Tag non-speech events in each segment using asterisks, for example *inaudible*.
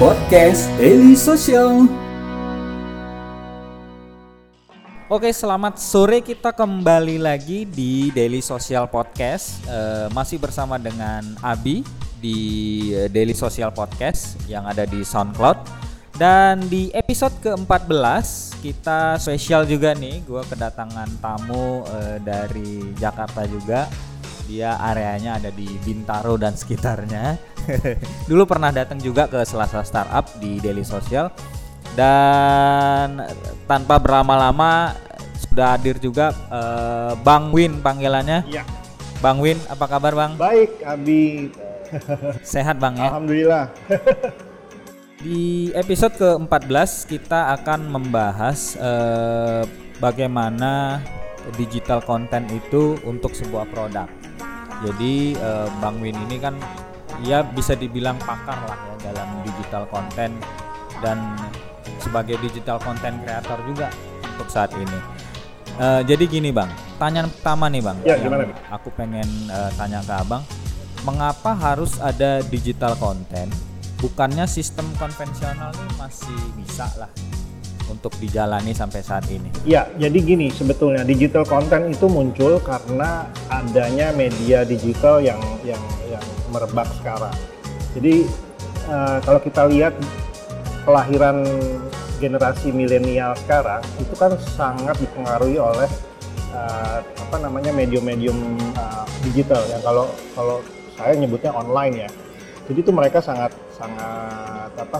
Podcast Daily Social. Oke, selamat sore. Kita kembali lagi di Daily Social Podcast. Eh, masih bersama dengan Abi di eh, Daily Social Podcast yang ada di SoundCloud. Dan di episode ke-14 kita spesial juga nih, gue kedatangan tamu eh, dari Jakarta juga. Dia areanya ada di Bintaro dan sekitarnya. *laughs* Dulu pernah datang juga ke Selasa Startup di Daily Social. Dan tanpa berlama-lama sudah hadir juga eh, Bang Win panggilannya. Iya. Bang Win, apa kabar Bang? Baik, Abi. *laughs* Sehat Bang ya? Alhamdulillah. *laughs* Di episode ke-14 kita akan membahas eh, bagaimana digital content itu untuk sebuah produk. Jadi eh, Bang Win ini kan ya bisa dibilang pakar lah ya dalam digital content dan sebagai digital content creator juga untuk saat ini. Eh, jadi gini Bang, tanyaan pertama nih Bang. Ya, gimana? Aku pengen eh, tanya ke Abang, mengapa harus ada digital content? Bukannya sistem konvensional ini masih bisa lah untuk dijalani sampai saat ini? Ya, jadi gini sebetulnya digital content itu muncul karena adanya media digital yang yang yang merebak sekarang. Jadi eh, kalau kita lihat kelahiran generasi milenial sekarang itu kan sangat dipengaruhi oleh eh, apa namanya medium-medium eh, digital yang kalau kalau saya nyebutnya online ya. Jadi itu mereka sangat sangat apa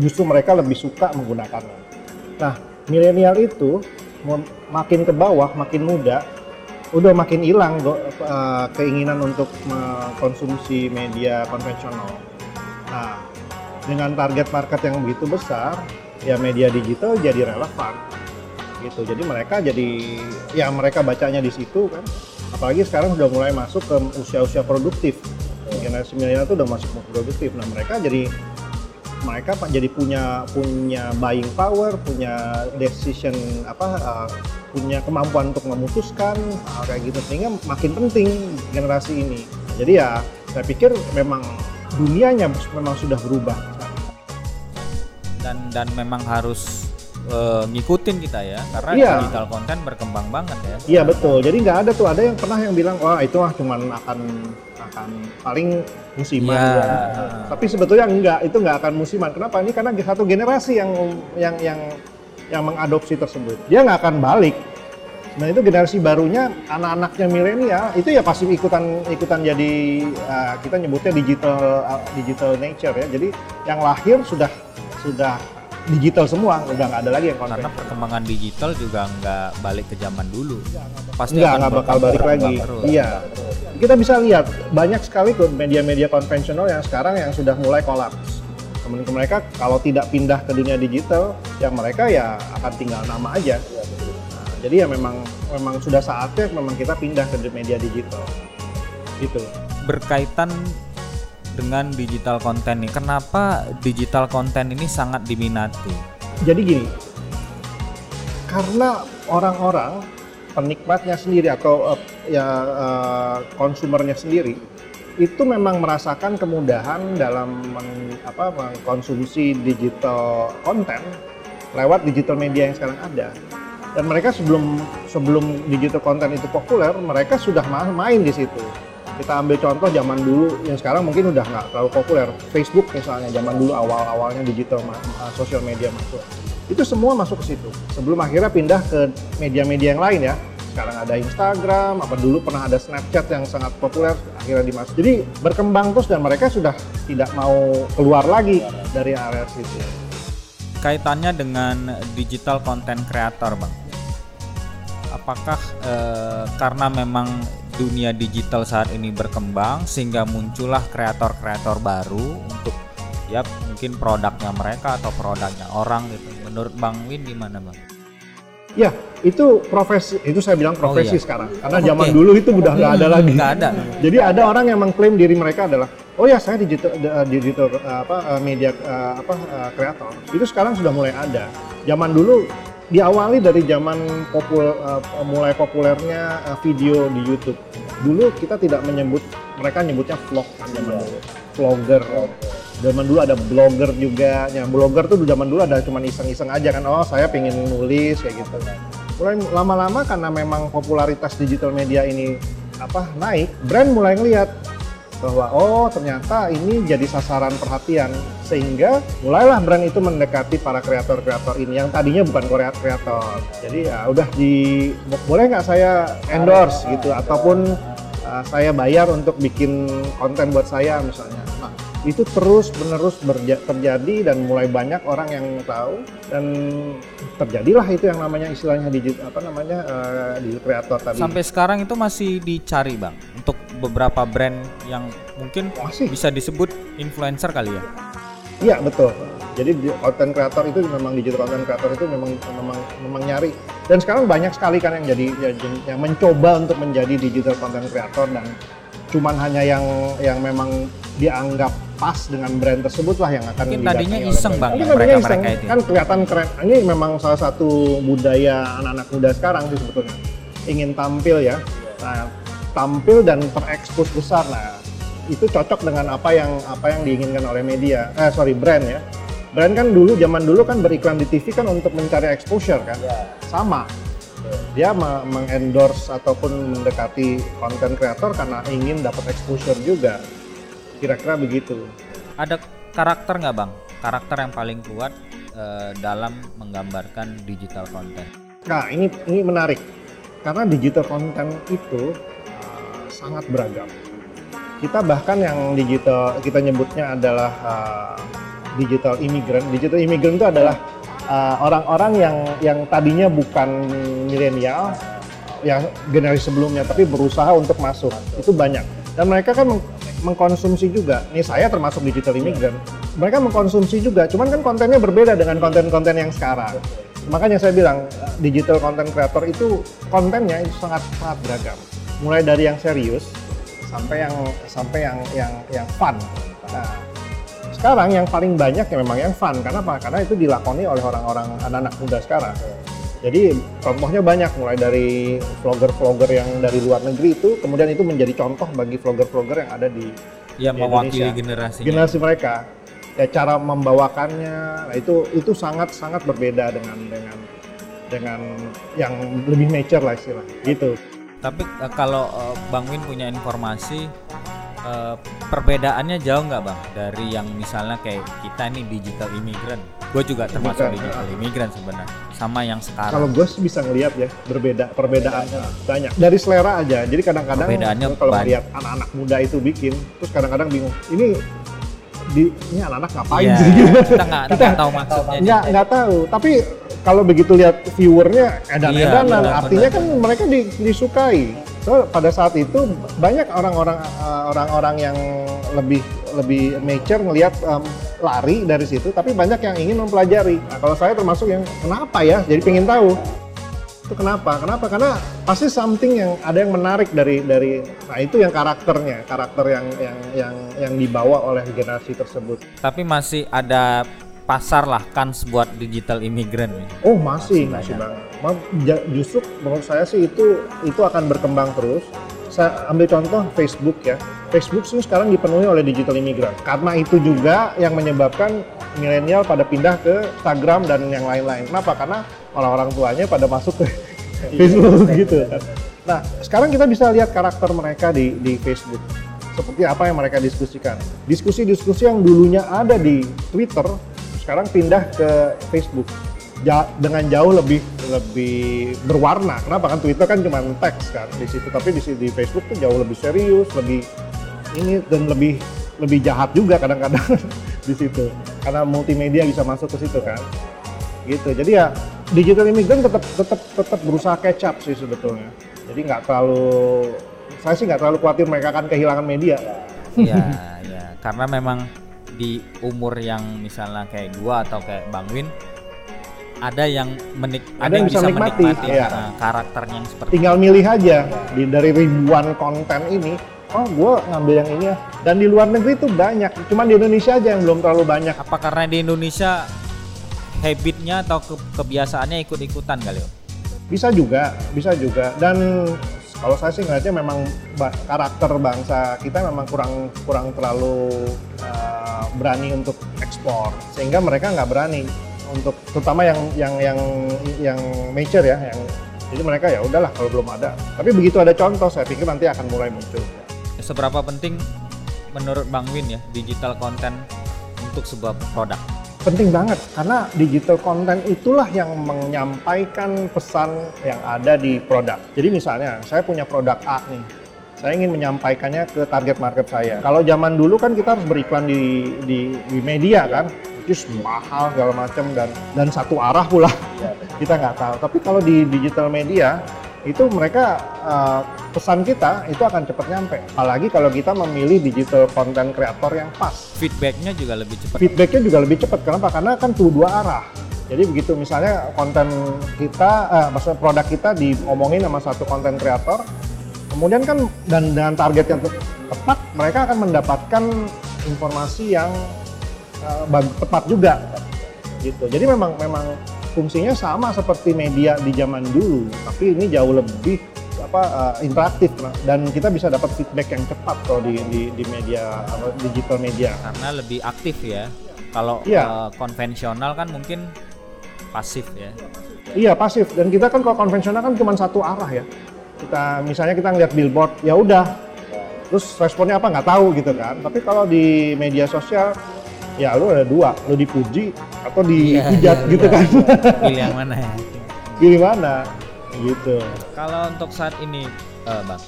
justru mereka lebih suka menggunakannya. Nah, milenial itu makin ke bawah, makin muda, udah makin hilang eh, keinginan untuk mengkonsumsi media konvensional. Nah, dengan target market yang begitu besar, ya media digital jadi relevan. Gitu. Jadi mereka jadi ya mereka bacanya di situ kan. Apalagi sekarang sudah mulai masuk ke usia-usia produktif. Generasi milenial itu udah masuk ke produktif. Nah, mereka jadi mereka pak jadi punya punya buying power, punya decision apa uh, punya kemampuan untuk memutuskan hal kayak gitu sehingga makin penting generasi ini. Jadi ya saya pikir memang dunianya memang sudah berubah. Dan dan memang harus eh, ngikutin kita ya, karena Iya. digital content berkembang banget ya. Iya betul. Jadi nggak ada tuh ada yang pernah yang bilang wah itu mah cuman akan akan paling musiman. Iya. ya. Tapi sebetulnya enggak, itu nggak akan musiman. Kenapa? Ini karena satu generasi yang yang yang yang mengadopsi tersebut. Dia nggak akan balik. Nah itu generasi barunya anak-anaknya milenial itu ya pasti ikutan ikutan jadi uh, kita nyebutnya digital uh, digital nature ya. Jadi yang lahir sudah sudah digital semua, udah nggak ada lagi yang Karena konvensional. perkembangan digital juga nggak balik ke zaman dulu. Pasti Enggak, akan nggak bakal balik lagi. terus. Iya. Kita bisa lihat banyak sekali tuh media-media konvensional yang sekarang yang sudah mulai kolaps. Kemudian mereka kalau tidak pindah ke dunia digital, yang mereka ya akan tinggal nama aja. Nah, jadi ya memang memang sudah saatnya memang kita pindah ke media digital. Gitu. berkaitan dengan digital content nih. Kenapa digital content ini sangat diminati? Jadi gini, karena orang-orang penikmatnya sendiri atau eh, ya eh, konsumernya sendiri itu memang merasakan kemudahan dalam men- apa, mengkonsumsi digital content lewat digital media yang sekarang ada. Dan mereka sebelum sebelum digital content itu populer, mereka sudah ma- main di situ. Kita ambil contoh zaman dulu yang sekarang mungkin udah nggak terlalu populer. Facebook misalnya zaman dulu awal-awalnya digital uh, social media masuk. Itu semua masuk ke situ. Sebelum akhirnya pindah ke media-media yang lain ya. Sekarang ada Instagram, apa dulu pernah ada Snapchat yang sangat populer, akhirnya dimasuk. Jadi berkembang terus dan mereka sudah tidak mau keluar lagi dari area situ. Kaitannya dengan digital content creator, Bang. Apakah eh, karena memang dunia digital saat ini berkembang sehingga muncullah kreator-kreator baru untuk ya mungkin produknya mereka atau produknya orang gitu. Menurut Bang Win gimana, Bang? Ya, itu profesi, itu saya bilang profesi iya. sekarang. Karena Oke. zaman dulu itu udah nggak ada lagi. Nggak ada. Jadi ada orang yang mengklaim diri mereka adalah, oh ya saya digital, uh, digital apa uh, media uh, apa kreator. Itu sekarang sudah mulai ada. Zaman dulu diawali dari zaman popul, uh, mulai populernya uh, video di YouTube. Dulu kita tidak menyebut mereka nyebutnya vlog kan zaman dulu, vlogger. zaman dulu ada blogger juga. Yang blogger tuh zaman dulu ada cuma iseng-iseng aja kan. Oh saya pengen nulis kayak gitu. Mulai lama-lama karena memang popularitas digital media ini apa naik brand mulai ngelihat bahwa oh ternyata ini jadi sasaran perhatian. Sehingga mulailah brand itu mendekati para kreator-kreator ini yang tadinya bukan Korea kreator. Jadi ya udah di boleh nggak saya endorse gitu? Ataupun uh, saya bayar untuk bikin konten buat saya misalnya. Nah itu terus menerus terjadi dan mulai banyak orang yang tahu. Dan terjadilah itu yang namanya istilahnya digital apa namanya uh, digital kreator tadi. Sampai sekarang itu masih dicari bang untuk beberapa brand yang mungkin Masih. bisa disebut influencer kali ya? Iya betul. Jadi konten kreator itu memang digital konten kreator itu memang memang memang nyari dan sekarang banyak sekali kan yang jadi yang, yang mencoba untuk menjadi digital konten kreator dan cuman hanya yang yang memang dianggap pas dengan brand tersebut lah yang akan Mungkin tadinya iseng bang Mungkin mereka, iseng, mereka itu. kan kelihatan keren ini memang salah satu budaya anak-anak muda sekarang sih sebetulnya ingin tampil ya nah tampil dan terekspos besar. Nah, itu cocok dengan apa yang apa yang diinginkan oleh media. Eh sorry brand ya. Brand kan dulu zaman dulu kan beriklan di TV kan untuk mencari exposure kan. Ya. Sama. Dia mengendorse ataupun mendekati konten kreator karena ingin dapat exposure juga. Kira-kira begitu. Ada karakter nggak bang? Karakter yang paling kuat uh, dalam menggambarkan digital content. Nah ini ini menarik karena digital content itu sangat beragam. Kita bahkan yang digital kita nyebutnya adalah uh, digital immigrant. Digital immigrant itu adalah uh, orang-orang uh, yang yang tadinya bukan milenial yang generasi sebelumnya tapi berusaha untuk masuk. Itu banyak. Dan mereka kan meng mengkonsumsi juga. Nih saya termasuk digital immigrant. Mereka mengkonsumsi juga, cuman kan kontennya berbeda dengan konten-konten yang sekarang. Makanya saya bilang digital content creator itu kontennya itu sangat sangat beragam mulai dari yang serius sampai yang sampai yang yang yang fun. Nah, sekarang yang paling banyak ya memang yang fun. Karena apa? Karena itu dilakoni oleh orang-orang anak-anak muda sekarang. Jadi contohnya banyak mulai dari vlogger-vlogger yang dari luar negeri itu kemudian itu menjadi contoh bagi vlogger-vlogger yang ada di, ya, di mewakili generasi generasi mereka. Ya cara membawakannya nah itu itu sangat sangat berbeda dengan dengan dengan yang lebih mature lah istilah gitu. Tapi uh, kalau uh, Bang Win punya informasi uh, perbedaannya jauh nggak Bang dari yang misalnya kayak kita nih digital immigrant. Gue juga termasuk Bukan. digital immigrant sebenarnya sama yang sekarang. Kalau gue sih bisa ngelihat ya berbeda perbedaannya banyak dari selera aja. Jadi kadang-kadang kalau melihat anak-anak muda itu bikin, terus kadang-kadang bingung ini di ini anak-anak ngapain yeah, sih? *laughs* Kita nggak tahu maksudnya. Nggak nggak tahu. Tapi kalau begitu lihat viewernya edan-edanan, iya, artinya kan mereka di, disukai. So pada saat itu banyak orang-orang uh, orang-orang yang lebih lebih mature ngelihat um, lari dari situ, tapi banyak yang ingin mempelajari. Nah, kalau saya termasuk yang kenapa ya? Jadi pengen tahu itu kenapa? Kenapa? Karena pasti something yang ada yang menarik dari dari nah itu yang karakternya, karakter yang yang yang yang dibawa oleh generasi tersebut. Tapi masih ada pasar lah kan buat digital imigran Oh masih masih, banget. Justru menurut saya sih itu itu akan berkembang terus. Saya ambil contoh Facebook ya. Facebook sih sekarang dipenuhi oleh digital imigran. Karena itu juga yang menyebabkan milenial pada pindah ke Instagram dan yang lain-lain. Kenapa? Karena orang-orang tuanya pada masuk ke Facebook gitu kan. Nah, sekarang kita bisa lihat karakter mereka di di Facebook. Seperti apa yang mereka diskusikan. Diskusi-diskusi yang dulunya ada di Twitter sekarang pindah ke Facebook dengan jauh lebih lebih berwarna. Kenapa kan Twitter kan cuma teks kan di situ, tapi di, di Facebook tuh jauh lebih serius, lebih ini dan lebih lebih jahat juga kadang-kadang *laughs* di situ. Karena multimedia bisa masuk ke situ kan. Gitu. Jadi ya digital immigrant tetap tetap tetap berusaha catch up sih sebetulnya. Jadi nggak terlalu saya sih nggak terlalu khawatir mereka akan kehilangan media. Iya, ya. Karena memang di umur yang misalnya kayak gua atau kayak Bang Win ada yang menik ada, ada yang bisa, bisa menikmati, menikmati ya. karakternya yang seperti tinggal milih aja. Di dari ribuan konten ini oh gue ngambil yang ini ya. Dan di luar negeri tuh banyak. Cuman di Indonesia aja yang belum terlalu banyak. Apa karena di Indonesia habitnya atau ke kebiasaannya ikut-ikutan kali ya bisa juga bisa juga. Dan kalau saya sih ngeliatnya memang karakter bangsa kita memang kurang kurang terlalu uh, berani untuk ekspor. Sehingga mereka nggak berani untuk terutama yang yang yang yang major ya yang jadi mereka ya udahlah kalau belum ada tapi begitu ada contoh saya pikir nanti akan mulai muncul Seberapa penting menurut Bang Win ya digital content untuk sebuah produk? penting banget karena digital content itulah yang menyampaikan pesan yang ada di produk. Jadi misalnya saya punya produk A nih, saya ingin menyampaikannya ke target market saya. Kalau zaman dulu kan kita harus beriklan di di, di media kan, itu mahal segala macam dan dan satu arah pula kita nggak tahu. Tapi kalau di digital media itu mereka uh, pesan kita itu akan cepat nyampe. Apalagi kalau kita memilih digital content creator yang pas. Feedbacknya juga lebih cepat. Feedbacknya juga lebih cepat. Kenapa? Karena kan tuh dua arah. Jadi begitu misalnya konten kita, eh, maksudnya produk kita diomongin sama satu konten kreator, kemudian kan dan dengan target yang tepat, mereka akan mendapatkan informasi yang uh, tepat juga, gitu. Jadi memang memang fungsinya sama seperti media di zaman dulu, tapi ini jauh lebih apa uh, interaktif. Dan kita bisa dapat feedback yang cepat kalau di, di di media digital media. Karena lebih aktif ya. Kalau Iya. uh, konvensional kan mungkin pasif ya. Iya pasif. Dan kita kan kalau konvensional kan cuma satu arah ya kita misalnya kita ngeliat billboard ya udah. Terus responnya apa? Nggak tahu gitu kan. Tapi kalau di media sosial ya lu ada dua. Lu dipuji atau dihujat Iya, gitu iya, kan. Iya. *laughs* pilih yang mana ya? Pilih mana? Gitu. Kalau untuk saat ini eh, bang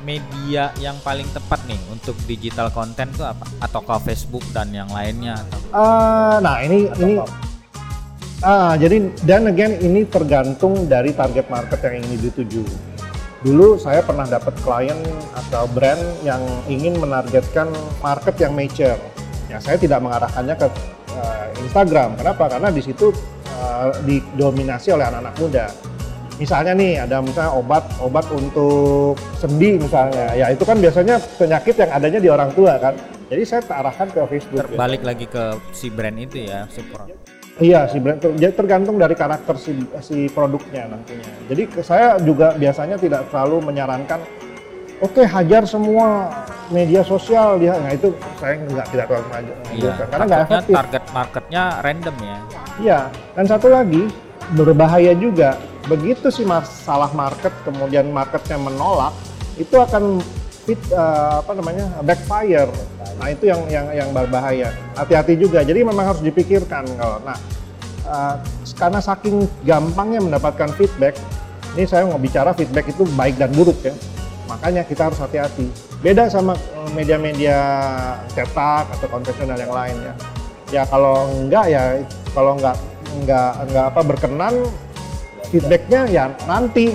media yang paling tepat nih untuk digital content itu apa? Atau ke Facebook dan yang lainnya? Atau Eh, nah ini ini ah jadi dan again ini tergantung dari target market yang ingin dituju. Dulu saya pernah dapat klien atau brand yang ingin menargetkan market yang mature. Ya saya tidak mengarahkannya ke eh, Instagram. Kenapa? Karena di situ eh, didominasi oleh anak-anak muda. Misalnya nih ada misalnya obat obat untuk sendi misalnya. Ya itu kan biasanya penyakit yang adanya di orang tua kan. Jadi saya arahkan ke Facebook. ya. terbalik lagi ke si brand itu ya si Iya, si brand jadi tergantung dari karakter si, si produknya nantinya. Jadi saya juga biasanya tidak selalu menyarankan, oke hajar semua media sosial dia, nah itu saya nggak tidak terlalu maju, Iya, karena nggak efektif. target marketnya random ya. Iya, dan satu lagi berbahaya juga. Begitu si masalah market kemudian marketnya menolak, itu akan fit eh, apa namanya backfire. Nah itu yang yang yang berbahaya. Hati-hati juga. Jadi memang harus dipikirkan kalau. Nah eh, karena saking gampangnya mendapatkan feedback, ini saya mau bicara feedback itu baik dan buruk ya. Makanya kita harus hati-hati. Beda sama eh, media-media cetak atau konvensional yang lain ya. Ya kalau enggak ya kalau enggak enggak enggak apa berkenan feedbacknya ya nanti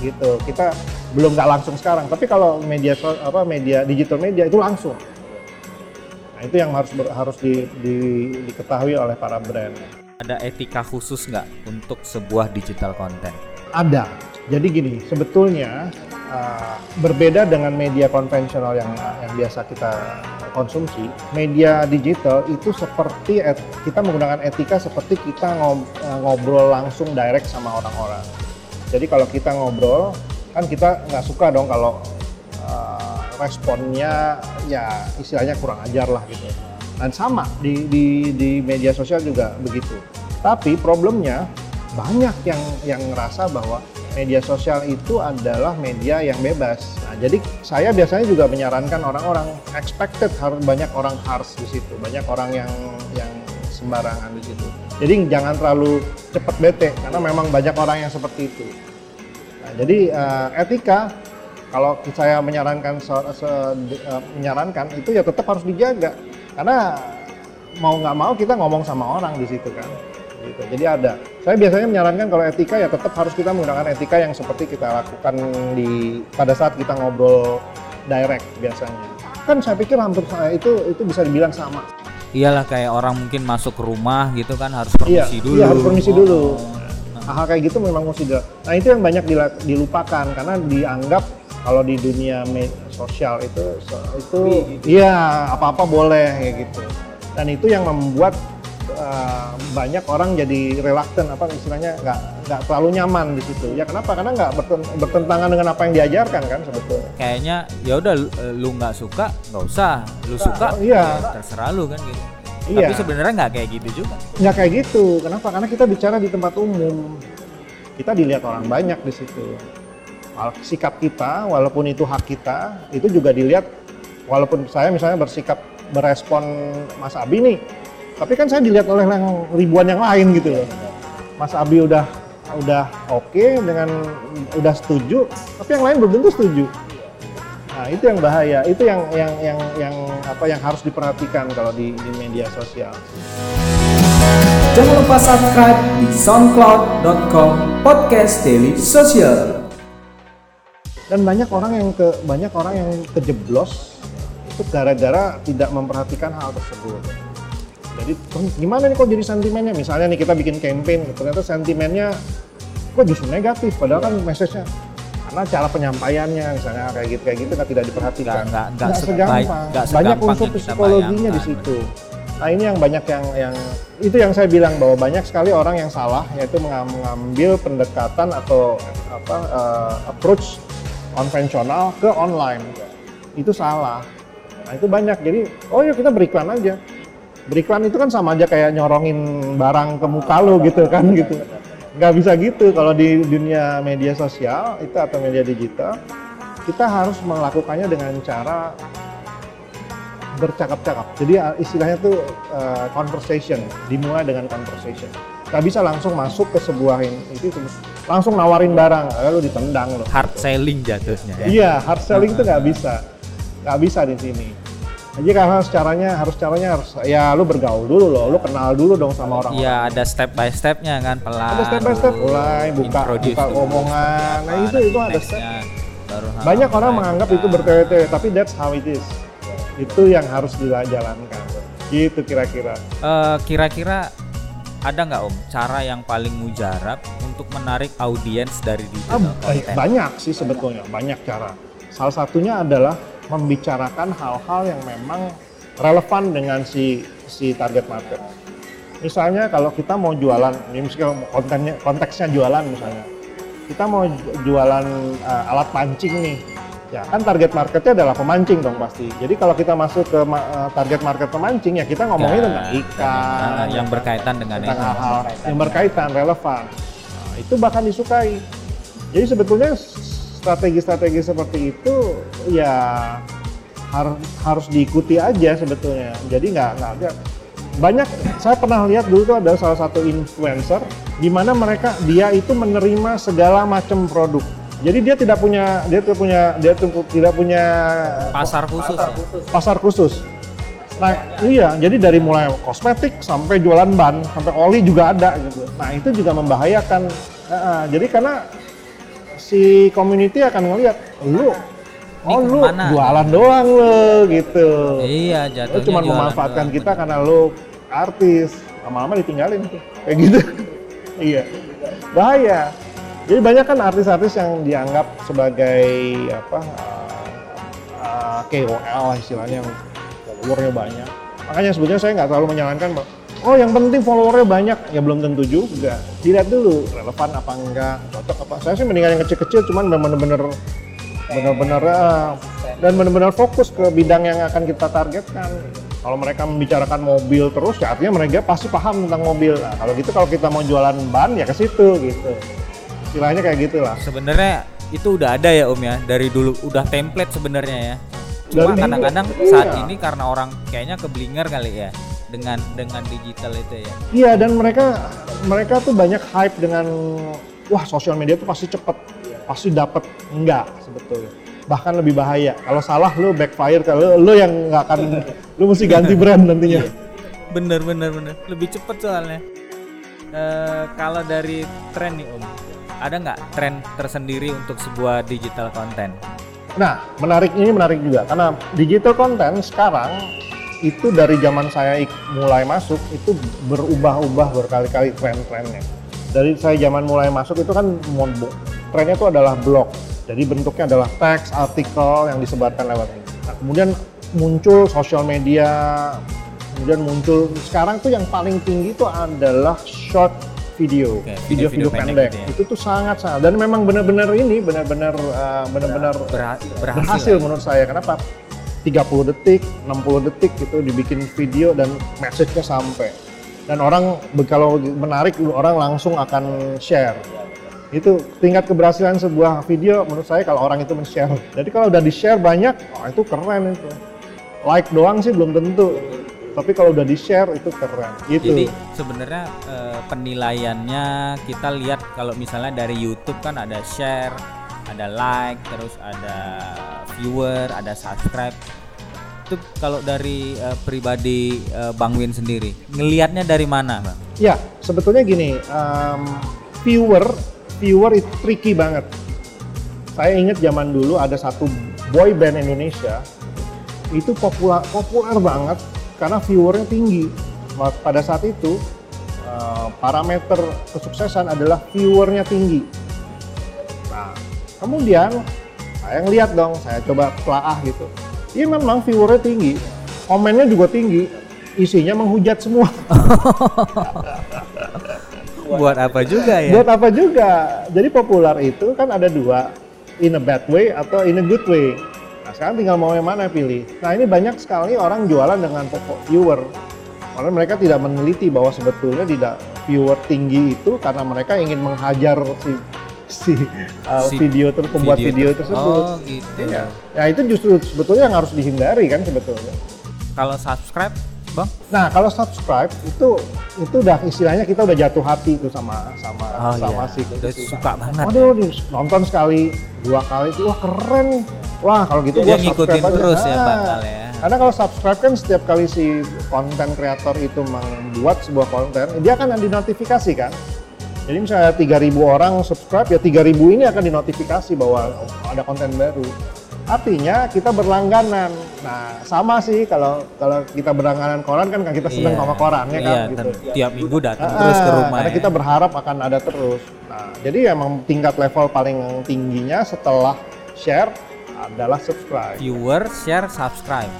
gitu. Kita belum nggak langsung sekarang. Tapi kalau media apa media digital media itu langsung. Nah itu yang harus harus di- di- diketahui oleh para brand. Ada etika khusus nggak untuk sebuah digital content? Ada. Jadi gini, sebetulnya uh, berbeda dengan media konvensional yang yang biasa kita konsumsi, media digital itu seperti et- kita menggunakan etika seperti kita ngob- ngobrol langsung direct sama orang-orang. Jadi kalau kita ngobrol, kan kita nggak suka dong kalau uh, responnya ya istilahnya kurang ajar lah gitu. Dan sama di, di, di media sosial juga begitu. Tapi problemnya banyak yang yang ngerasa bahwa media sosial itu adalah media yang bebas. Nah, jadi saya biasanya juga menyarankan orang-orang expected harus banyak orang harus di situ, banyak orang yang yang sembarangan di situ. Jadi jangan terlalu cepat bete karena memang banyak orang yang seperti itu. Jadi eh, etika kalau saya menyarankan se- se- eh, menyarankan itu ya tetap harus dijaga karena mau nggak mau kita ngomong sama orang di situ kan gitu. Jadi ada. Saya biasanya menyarankan kalau etika ya tetap harus kita menggunakan etika yang seperti kita lakukan di pada saat kita ngobrol direct biasanya. Kan saya pikir hampir saya itu itu bisa dibilang sama. Iyalah kayak orang mungkin masuk ke rumah gitu kan harus Iya, permisi dulu. iya harus permisi Oh, dulu. Nah, Hal kayak gitu memang mesti di- Nah itu yang banyak dilupakan karena dianggap kalau di dunia sosial itu so- itu iya apa-apa boleh kayak gitu. Dan itu yang membuat uh, banyak orang jadi reluctant apa istilahnya nggak nggak terlalu nyaman di situ. Ya kenapa? Karena nggak bertentangan dengan apa yang diajarkan kan sebetulnya. Kayaknya ya udah lu nggak suka nggak usah, lu suka nah, iya. ya terserah lu kan gitu. Iya. Tapi sebenarnya nggak kayak gitu juga. Nggak kayak gitu. Kenapa? Karena kita bicara di tempat umum. Kita dilihat orang banyak di situ. Sikap kita, walaupun itu hak kita, itu juga dilihat. Walaupun saya misalnya bersikap berespon Mas Abi nih, tapi kan saya dilihat oleh yang ribuan yang lain gitu loh. Mas Abi udah udah oke okay dengan udah setuju, tapi yang lain belum tentu setuju. Nah, itu yang bahaya. Itu yang yang yang yang apa yang harus diperhatikan kalau di, di media sosial. Jangan lupa subscribe di soundcloud.com podcast daily social. Dan banyak orang yang ke banyak orang yang kejeblos itu gara-gara tidak memperhatikan hal tersebut. Jadi gimana nih kok jadi sentimennya? Misalnya nih kita bikin campaign, ternyata sentimennya kok justru negatif, padahal kan message-nya karena cara penyampaiannya misalnya kayak gitu kayak gitu kan tidak diperhatikan. Nggak nggak segampang. gak banyak unsur psikologinya di situ. Nah ini yang banyak yang yang itu yang saya bilang bahwa banyak sekali orang yang salah yaitu mengambil pendekatan atau apa uh, approach konvensional ke online. Itu salah. Nah itu banyak. Jadi oh ya kita beriklan aja. Beriklan itu kan sama aja kayak nyorongin barang ke muka lo gitu kan gitu nggak bisa gitu. Kalau di dunia media sosial itu atau media digital kita harus melakukannya dengan cara bercakap-cakap. Jadi uh, istilahnya tuh uh, conversation. Dimulai dengan conversation. Nggak bisa langsung masuk ke sebuah itu langsung nawarin barang lalu ditendang loh. Hard selling jatuhnya ya? iya hard selling itu nggak bisa. Nggak bisa di sini jadi karena caranya harus caranya harus ya lu bergaul dulu loh, lu kenal dulu dong sama orang. Iya, ada step by stepnya kan pelan. Ada step by step, mulai buka buka omongan. Nah itu itu ada step. Banyak orang menganggap itu bertele-tele, tapi that's how it is. Itu yang harus dijalankan. Gitu kira-kira. Uh, kira-kira ada nggak om cara yang paling mujarab untuk menarik audiens dari digital ah, Banyak sih sebetulnya, banyak cara. Salah satunya adalah membicarakan hal-hal yang memang relevan dengan si si target market. Misalnya kalau kita mau jualan, misalnya kontennya konteksnya jualan misalnya, kita mau jualan uh, alat pancing nih, ya kan target marketnya adalah pemancing dong pasti. Jadi kalau kita masuk ke uh, target market pemancing ya kita ngomongin ya, tentang ikan, nah, yang berkaitan dengan tentang hal-hal yang berkaitan relevan. Nah, itu bahkan disukai. Jadi sebetulnya strategi-strategi seperti itu ya har harus diikuti aja sebetulnya. Jadi nggak nggak banyak saya pernah lihat dulu tuh ada salah satu influencer di mana mereka dia itu menerima segala macam produk. Jadi dia tidak punya dia tuh punya dia tuh tidak punya pasar khusus. Pasar khusus. Pasar khusus. Nah iya, jadi dari mulai kosmetik sampai jualan ban, sampai oli juga ada gitu. Nah itu juga membahayakan. Uh, jadi karena si community akan ngelihat lu Oh lu ke mana? jualan doang lo gitu. Iya jatuhnya. Lu cuma memanfaatkan doang, kita bener. karena lu artis. Lama-lama ditinggalin tuh. Kayak gitu. *laughs* iya. Bahaya. Jadi banyak kan artis-artis yang dianggap sebagai apa uh, uh, KOL istilahnya yang followernya banyak. Makanya sebetulnya saya nggak terlalu menyarankan oh yang penting followernya banyak. Ya belum tentu juga. Dilihat dulu relevan apa enggak cocok apa. Saya sih mendingan yang kecil-kecil cuman benar-benar benar-benar uh, dan benar-benar fokus ke bidang yang akan kita targetkan. Kalau mereka membicarakan mobil terus ya artinya mereka pasti paham tentang mobil. Nah, kalau gitu kalau kita mau jualan ban ya ke situ gitu. Istilahnya kayak gitulah. Sebenarnya itu udah ada ya om ya. Dari dulu udah template sebenarnya ya. Cuma kadang-kadang saat iya. ini karena orang kayaknya keblinger kali ya dengan dengan digital itu ya. Iya dan mereka mereka tuh banyak hype dengan wah sosial media tuh pasti cepet, pasti dapat enggak sebetulnya. Bahkan lebih bahaya. Kalau salah lu backfire kalau lu yang nggak akan *laughs* lu mesti ganti brand nantinya. Iya. Bener bener bener. Lebih cepet soalnya. Uh, kalau dari tren nih Om, ada nggak tren tersendiri untuk sebuah digital konten? Nah, menarik ini menarik juga karena digital konten sekarang itu dari zaman saya mulai masuk itu berubah-ubah berkali-kali tren-trennya. Dari saya zaman mulai masuk itu kan trennya itu adalah blog. Jadi bentuknya adalah teks, artikel yang disebarkan lewat ini. Nah, kemudian muncul sosial media kemudian muncul sekarang tuh yang paling tinggi itu adalah short video, video-video video-video pendek pendek. gitu ya. Itu tuh sangat sangat dan memang benar-benar ini benar-benar uh, benar-benar Berha- berhasil, berhasil menurut saya. Kenapa? 30 detik, 60 detik itu dibikin video dan message-nya sampai. Dan orang kalau menarik orang langsung akan share. Itu tingkat keberhasilan sebuah video menurut saya kalau orang itu men-share. Jadi kalau udah di-share banyak, oh itu keren itu. Like doang sih belum tentu. Tapi kalau udah di-share itu keren. Gitu. Jadi sebenarnya eh, penilaiannya kita lihat kalau misalnya dari YouTube kan ada share, ada like, terus ada viewer, ada subscribe. Itu kalau dari eh, pribadi eh, Bang Win sendiri, ngelihatnya dari mana, Bang? Ya, sebetulnya gini, em, viewer, viewer itu tricky banget. Saya ingat zaman dulu ada satu boy band Indonesia itu populer populer banget karena viewernya tinggi. Pada saat itu eh, parameter kesuksesan adalah viewernya tinggi. Nah, kemudian saya ngeliat dong, saya coba telaah gitu. Iya memang viewernya tinggi, komennya juga tinggi, isinya menghujat semua. *laughs* Buat apa juga ya? Buat apa juga? Jadi populer itu kan ada dua, in a bad way atau in a good way. Nah sekarang tinggal mau yang mana pilih. Nah ini banyak sekali orang jualan dengan pokok viewer. Karena mereka tidak meneliti bahwa sebetulnya tidak viewer tinggi itu karena mereka ingin menghajar si si, *laughs* uh, Si video ter pembuat video, ter- tersebut. Oh, gitu. Iya. Ya itu justru sebetulnya yang harus dihindari kan sebetulnya. Kalau subscribe, Bang? Nah kalau subscribe itu itu udah istilahnya kita udah jatuh hati tuh sama sama Oh sama iya. si Udah suka banget. Waduh, di- nonton sekali, dua kali itu wah keren nih. Wah, kalau gitu Dia gua ngikutin subscribe aja. terus ya, Ah, bakal ya. Karena kalau subscribe kan setiap kali si konten kreator itu membuat sebuah konten, dia akan dinotifikasi kan. Jadi misalnya 3000 orang subscribe ya 3000 ini akan dinotifikasi bahwa ada konten baru. Artinya kita berlangganan. Nah, sama sih kalau kalau kita berlangganan koran kan kita seneng Iya. sama koran ya kan Iya, gitu. tiap minggu datang Ah, terus ke rumah karena ya. kita berharap akan ada terus. Nah, jadi emang tingkat level paling tingginya setelah share adalah subscribe. Viewer, share, subscribe.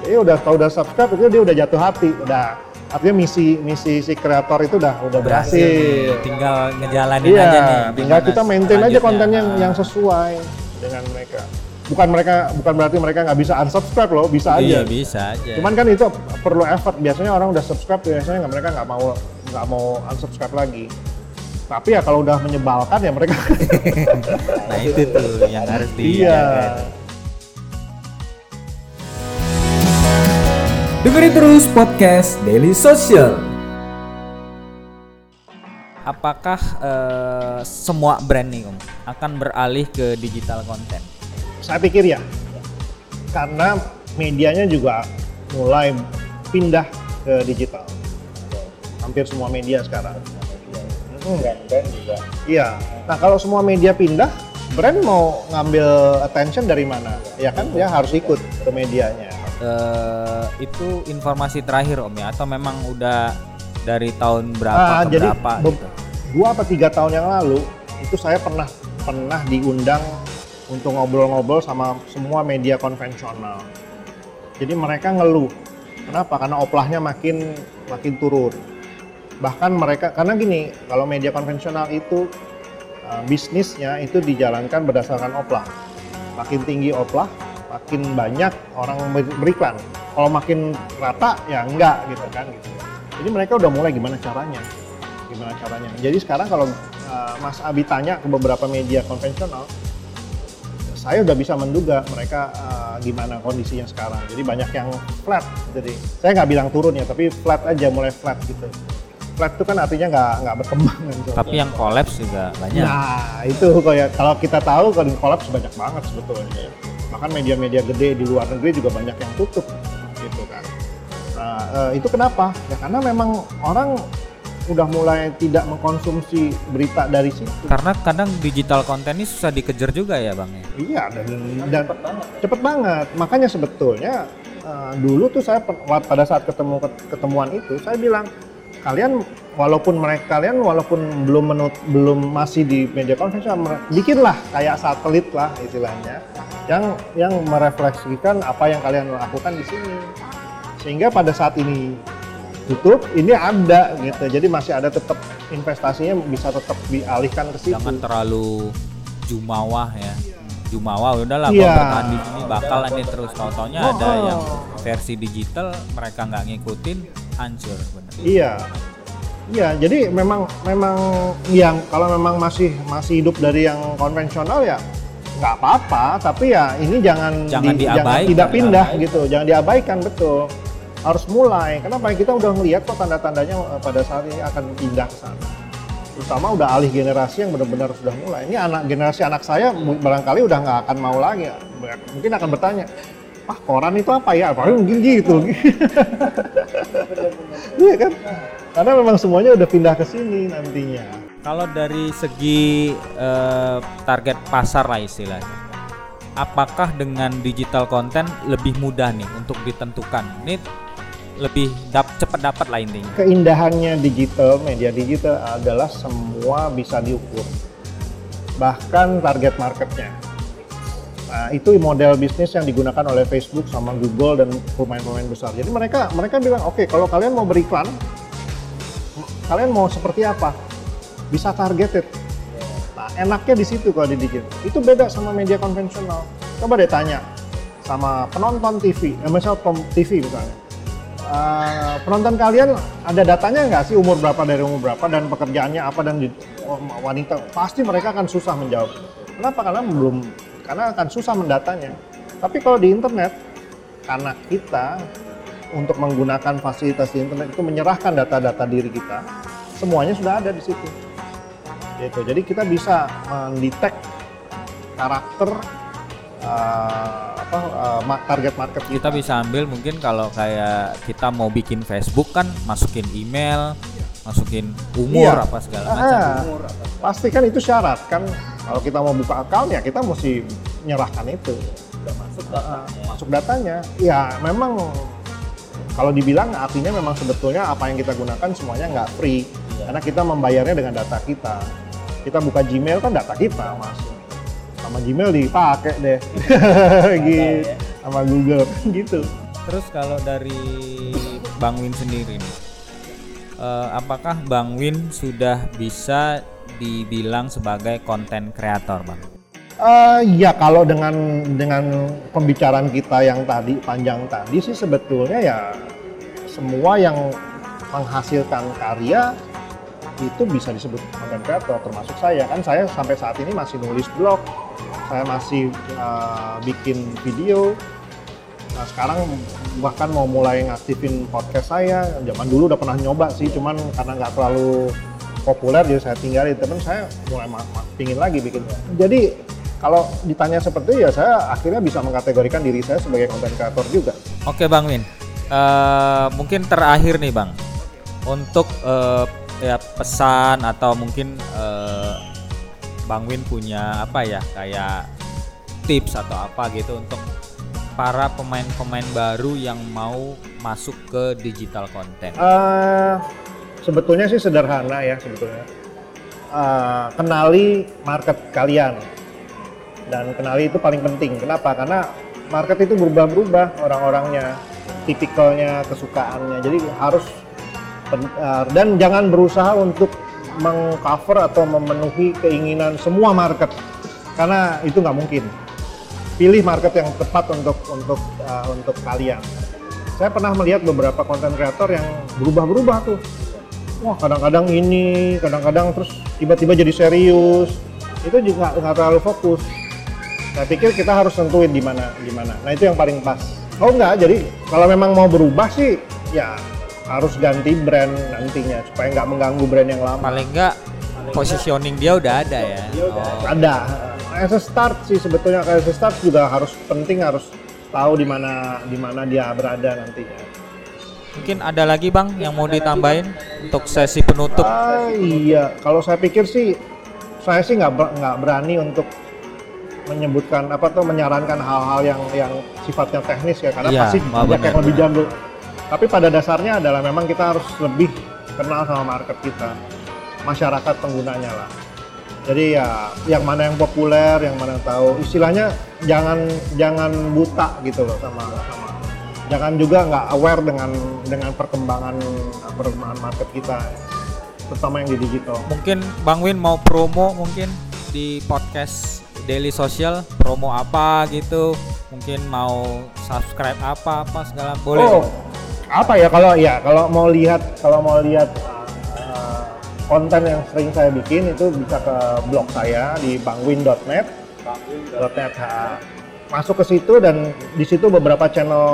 Jadi udah kalau udah subscribe itu dia udah jatuh hati, udah artinya misi misi si kreator itu udah udah Berhasil. berhasil. Tinggal ngejalanin Iya, aja nih. tinggal kita maintain aja konten yang Ah. yang sesuai dengan mereka. Bukan mereka bukan berarti mereka nggak bisa unsubscribe loh, bisa aja. Iya, bisa aja. Cuman kan itu perlu effort. Biasanya orang udah subscribe, biasanya nggak mereka nggak mau nggak mau unsubscribe lagi. Tapi ya kalau udah menyebalkan ya mereka. *laughs* nah, itu tuh yang harus di iya. Dengerin terus podcast Daily Social. Apakah eh, semua brand nih, Om, akan beralih ke digital content? Saya pikir ya, karena medianya juga mulai pindah ke digital. Hampir semua media sekarang. Hmm. juga. Iya. Nah kalau semua media pindah, brand mau ngambil attention dari mana? Ya kan dia harus ikut ke medianya. Eh, itu informasi terakhir, Om ya, atau memang udah dari tahun berapa Ah, ke jadi berapa? be- gitu? dua apa tiga tahun yang lalu itu saya pernah pernah diundang untuk ngobrol-ngobrol sama semua media konvensional. Jadi mereka ngeluh. Kenapa? Karena oplahnya makin makin turun. Bahkan mereka karena gini, kalau media konvensional itu uh, bisnisnya itu dijalankan berdasarkan oplah. Makin tinggi oplah, makin banyak orang ber- beriklan. Kalau makin rata ya enggak gitu kan gitu. Jadi mereka udah mulai gimana caranya? Gimana caranya? Jadi sekarang kalau uh, Mas Abi tanya ke beberapa media konvensional, saya udah bisa menduga mereka uh, gimana kondisinya sekarang. Jadi banyak yang flat. Jadi saya nggak bilang turun ya, tapi flat aja, mulai flat gitu. Flat itu kan artinya nggak nggak berkembang kan. Tapi yang collapse juga banyak. Nah itu kayak kalau kita tahu kalau kolaps banyak banget sebetulnya. Bahkan media-media gede di luar negeri juga banyak yang tutup gitu kan. Nah eh, itu kenapa? Ya karena memang orang udah mulai tidak mengkonsumsi berita dari situ. Karena kadang digital content ini susah dikejar juga ya, Bang ya. Iya dan, dan cepet banget. Makanya sebetulnya eh, dulu tuh saya pada saat ketemu ketemuan itu saya bilang kalian walaupun mereka kalian walaupun belum menut, belum masih di media konvensional mere- bikinlah kayak satelit lah istilahnya yang yang merefleksikan apa yang kalian lakukan di sini sehingga pada saat ini tutup ini ada gitu jadi masih ada tetap investasinya bisa tetap dialihkan ke situ Jangan terlalu jumawah ya. Jumawah udahlah Iya. gua bertahan di sini bakal ini terus tau-taunya ada Oh. yang versi digital mereka nggak ngikutin hancur bener. Iya. Iya, jadi memang memang yang kalau memang masih masih hidup dari yang konvensional ya nggak apa-apa, tapi ya ini jangan Jangan diabaikan. tidak pindah gitu, jangan diabaikan betul. Harus mulai. Kenapa? Kita udah melihat kok tanda-tandanya eh, pada saat ini akan pindah ke sana. Terutama udah alih generasi yang benar-benar sudah mulai. Ini anak generasi anak saya barangkali udah nggak akan mau lagi. Mungkin akan bertanya, ah koran itu apa ya? Paling mungkin gitu. *laughs* Iya kan? Karena memang semuanya udah pindah ke sini nantinya. Kalau dari segi eh, target pasar lah istilahnya, apakah dengan digital content lebih mudah nih untuk ditentukan? Ini lebih dap cepat dapat lah intinya. Keindahannya digital, media digital adalah semua bisa diukur. Bahkan target marketnya. Nah, itu model bisnis yang digunakan oleh Facebook sama Google dan pemain-pemain besar. Jadi mereka mereka bilang, oke kalau kalian mau beriklan, kalian mau seperti apa? Bisa targeted. Nah, enaknya di situ kalau di digital. Itu beda sama media konvensional. Coba deh tanya sama penonton TV, eh, misal TV misalnya. Eh, penonton kalian ada datanya nggak sih umur berapa dari umur berapa dan pekerjaannya apa dan oh, wanita pasti mereka akan susah menjawab. Kenapa? Karena belum karena akan susah mendatanya. Tapi kalau di internet karena kita untuk menggunakan fasilitas di internet itu menyerahkan data-data diri kita, semuanya sudah ada di situ. Gitu. Jadi kita bisa mendetek karakter eh, apa ma- target market kita. Kita bisa ambil mungkin kalau kayak kita mau bikin Facebook kan masukin email, masukin umur. Iya. apa segala macam. Ah, pasti kan itu syarat. Kan kalau kita mau buka account ya kita mesti menyerahkan itu. Masuk masuk datanya. Ya memang kalau dibilang artinya memang sebetulnya apa yang kita gunakan semuanya nggak free. Karena kita membayarnya dengan data kita. Kita buka Gmail kan data kita masuk sama Gmail dipakai deh. *laughs* Gitu. Sama Google. *laughs* Gitu. Terus kalau dari Bang Win sendiri nih, eh, apakah Bang Win sudah bisa dibilang sebagai konten kreator, Bang? Eh ya kalau dengan dengan pembicaraan kita yang tadi panjang tadi sih sebetulnya ya semua yang menghasilkan karya itu bisa disebut content creator termasuk saya kan saya sampai saat ini masih nulis blog saya masih eh, bikin video nah sekarang bahkan mau mulai ngaktifin podcast saya zaman dulu udah pernah nyoba sih cuman karena nggak terlalu populer jadi saya tinggalin temen saya mulai pingin lagi bikin jadi kalau ditanya seperti ya saya akhirnya bisa mengkategorikan diri saya sebagai content creator juga Oke, Bang Win. Eh, mungkin terakhir nih, Bang. Untuk eh, ya pesan atau mungkin eh, Bang Win punya apa ya kayak tips atau apa gitu untuk para pemain-pemain baru yang mau masuk ke digital content. Eh, sebetulnya sih sederhana ya sebetulnya. Eh, kenali market kalian dan kenali itu paling penting. Kenapa? Karena market itu berubah-berubah orang-orangnya, tipikalnya, kesukaannya. Jadi harus eh, dan jangan berusaha untuk mengcover atau memenuhi keinginan semua market karena itu nggak mungkin. Pilih market yang tepat untuk untuk eh, untuk kalian saya pernah melihat beberapa konten kreator yang berubah-berubah tuh. Wah kadang-kadang ini, kadang-kadang terus tiba-tiba jadi serius. Itu juga nggak terlalu fokus. Saya pikir kita harus tentuin di mana, di mana. Nah itu yang paling pas. Oh enggak, jadi kalau memang mau berubah sih, ya harus ganti brand nantinya supaya nggak mengganggu brand yang lama. Paling enggak positioning dia udah ada ya. Oh. Ada. As a start sih sebetulnya as a start juga harus penting harus tahu di mana di mana dia berada nantinya. Mungkin ada lagi Bang yang mau ditambahin untuk sesi penutup. Ah, iya, kalau saya pikir sih saya sih nggak nggak berani untuk menyebutkan apa tuh menyarankan hal-hal yang yang sifatnya teknis ya karena Iya, pasti banyak benar, yang lebih jago. Tapi pada dasarnya adalah memang kita harus lebih kenal sama market kita, masyarakat penggunanya lah. Jadi ya yang mana yang populer, yang mana yang tahu. Istilahnya jangan jangan buta gitu loh sama sama jangan juga nggak aware dengan dengan perkembangan perkembangan market kita terutama yang di digital Mungkin Bang Win mau promo mungkin di podcast Daily Social promo apa gitu. Mungkin mau subscribe apa apa segala boleh. oh apa ya kalau ya kalau mau lihat kalau mau lihat konten yang sering saya bikin itu bisa ke blog saya di bangwin.net .net ha. masuk ke situ dan di situ beberapa channel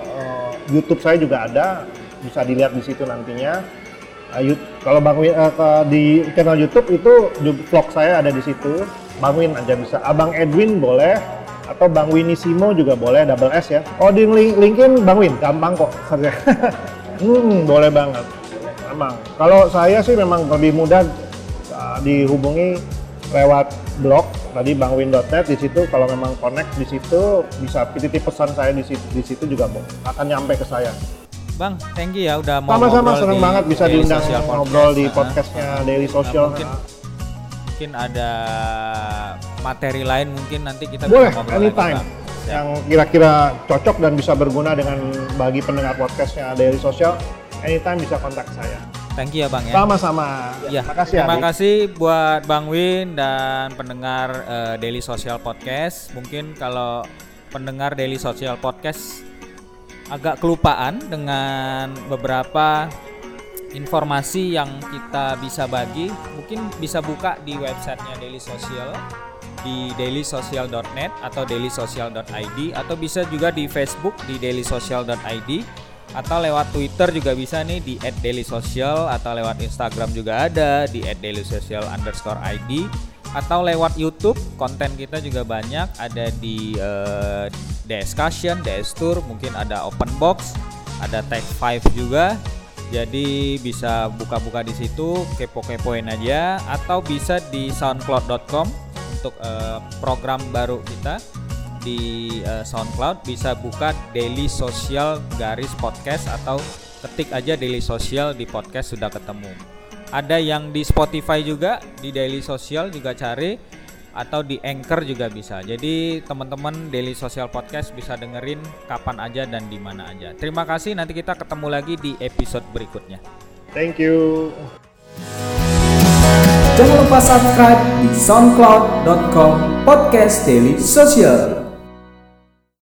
uh, YouTube saya juga ada bisa dilihat di situ nantinya Yu- kalau Bang Win uh, ke- di channel YouTube itu vlog saya ada di situ. Bang Win aja bisa. Abang Edwin boleh atau Bang Winisimo juga boleh double S ya. Oh di link linkin Bang Win gampang kok *laughs* hmm, boleh banget. Emang. Kalau saya sih memang lebih mudah uh, dihubungi lewat blog tadi bangwin.net di situ kalau memang connect di situ bisa titip pesan saya di situ, di situ juga Bang, akan nyampe ke saya. Bang, thank you ya udah mau Sama-sama ngobrol seneng di banget bisa diundang ngobrol di Nah, podcastnya Daily Social. mungkin mungkin ada materi lain mungkin nanti kita Boleh, bisa ngobrol anytime. lagi. Yang kira-kira cocok dan bisa berguna dengan bagi pendengar podcastnya Daily Social, anytime bisa kontak saya. Thank you ya Bang ya. Sama-sama. Ya, Makasih terima Adi. kasih buat Bang Win dan pendengar eh, Daily Social Podcast. Mungkin kalau pendengar Daily Social Podcast agak kelupaan dengan beberapa informasi yang kita bisa bagi, mungkin bisa buka di websitenya Daily Social di dailysocial.net atau dailysocial.id atau bisa juga di Facebook di dailysocial.id atau lewat Twitter juga bisa nih di @dailysocial atau lewat Instagram juga ada di @dailysocial underscore ID atau lewat YouTube konten kita juga banyak. Ada di eh, Discussion, DS Tour, mungkin ada Open Box, ada Tech 5 juga. Jadi bisa buka-buka di situ, kepo-kepoin aja. Atau bisa di soundcloud.com untuk eh, program baru kita di eh, SoundCloud bisa buka Daily Social garis podcast atau ketik aja Daily Social di podcast sudah ketemu. Ada yang di Spotify juga di Daily Social juga cari atau di Anchor juga bisa. Jadi teman-teman Daily Social Podcast bisa dengerin kapan aja dan di mana aja. Terima kasih nanti kita ketemu lagi di episode berikutnya. Thank you. Jangan lupa subscribe di soundcloud.com podcast daily social.